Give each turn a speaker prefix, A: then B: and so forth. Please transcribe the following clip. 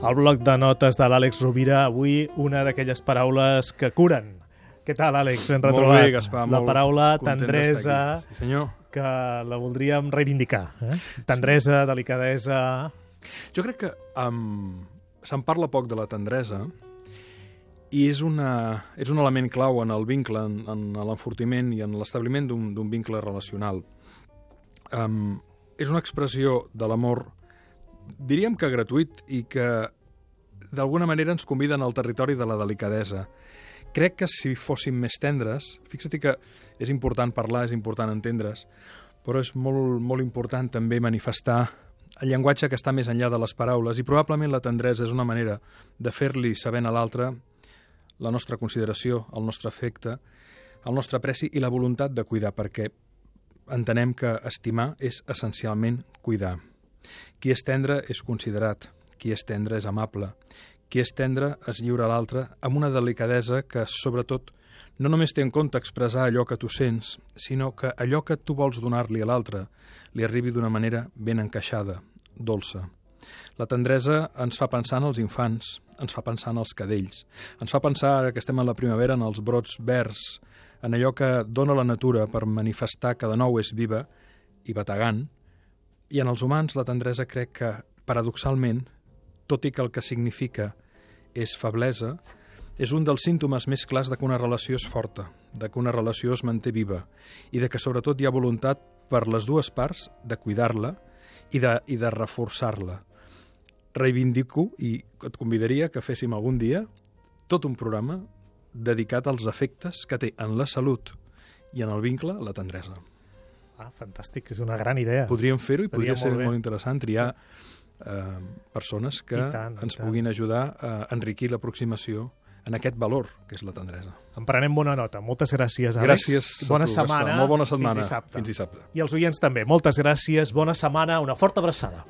A: Al bloc de notes de l'Àlex Rovira, avui una d'aquelles paraules que curen. Què tal, Àlex? Ben retrobat.
B: Molt bé, Gaspar,
A: La paraula tendresa.
B: Sí, senyor.
A: que la voldríem reivindicar. Eh? Tendresa, delicadesa...
B: Jo crec que um, se'n parla poc de la tendresa i és, una, és un element clau en el vincle, en, en l'enfortiment i en l'establiment d'un d'un vincle relacional. Um, és una expressió de l'amor, diríem que gratuït i que d'alguna manera ens conviden al territori de la delicadesa. Crec que si fóssim més tendres, fixa't que és important parlar, és important entendre's, però és molt, molt important també manifestar el llenguatge que està més enllà de les paraules i probablement la tendresa és una manera de fer-li sabent a l'altre la nostra consideració, el nostre afecte, el nostre apreci i la voluntat de cuidar, perquè entenem que estimar és essencialment cuidar. Qui és tendre és considerat, qui és tendre és amable, qui és tendre es lliura a l'altre amb una delicadesa que, sobretot, no només té en compte expressar allò que tu sents, sinó que allò que tu vols donar-li a l'altre li arribi d'una manera ben encaixada, dolça. La tendresa ens fa pensar en els infants, ens fa pensar en els cadells, ens fa pensar, ara que estem a la primavera, en els brots verds, en allò que dona la natura per manifestar que de nou és viva i bategant, i en els humans la tendresa crec que, paradoxalment, tot i que el que significa és feblesa, és un dels símptomes més clars de que una relació és forta, de que una relació es manté viva i de que sobretot hi ha voluntat per les dues parts de cuidar-la i de, i de reforçar-la. Reivindico i et convidaria que féssim algun dia tot un programa dedicat als efectes que té en la salut i en el vincle la tendresa.
A: Ah, fantàstic, és una gran idea.
B: Podríem fer-ho i podria ser
A: molt
B: molt interessant triar eh, persones que
A: I tant,
B: ens
A: tant.
B: puguin ajudar a enriquir l'aproximació en aquest valor que és la tendresa.
A: En prenem bona nota. Moltes gràcies, Àlex.
B: Gràcies a
A: Bona
B: tu, Gaspar.
A: setmana.
B: Molt bona setmana.
A: Fins dissabte.
B: Fins dissabte.
A: I als oients també. Moltes gràcies, bona setmana, una forta abraçada.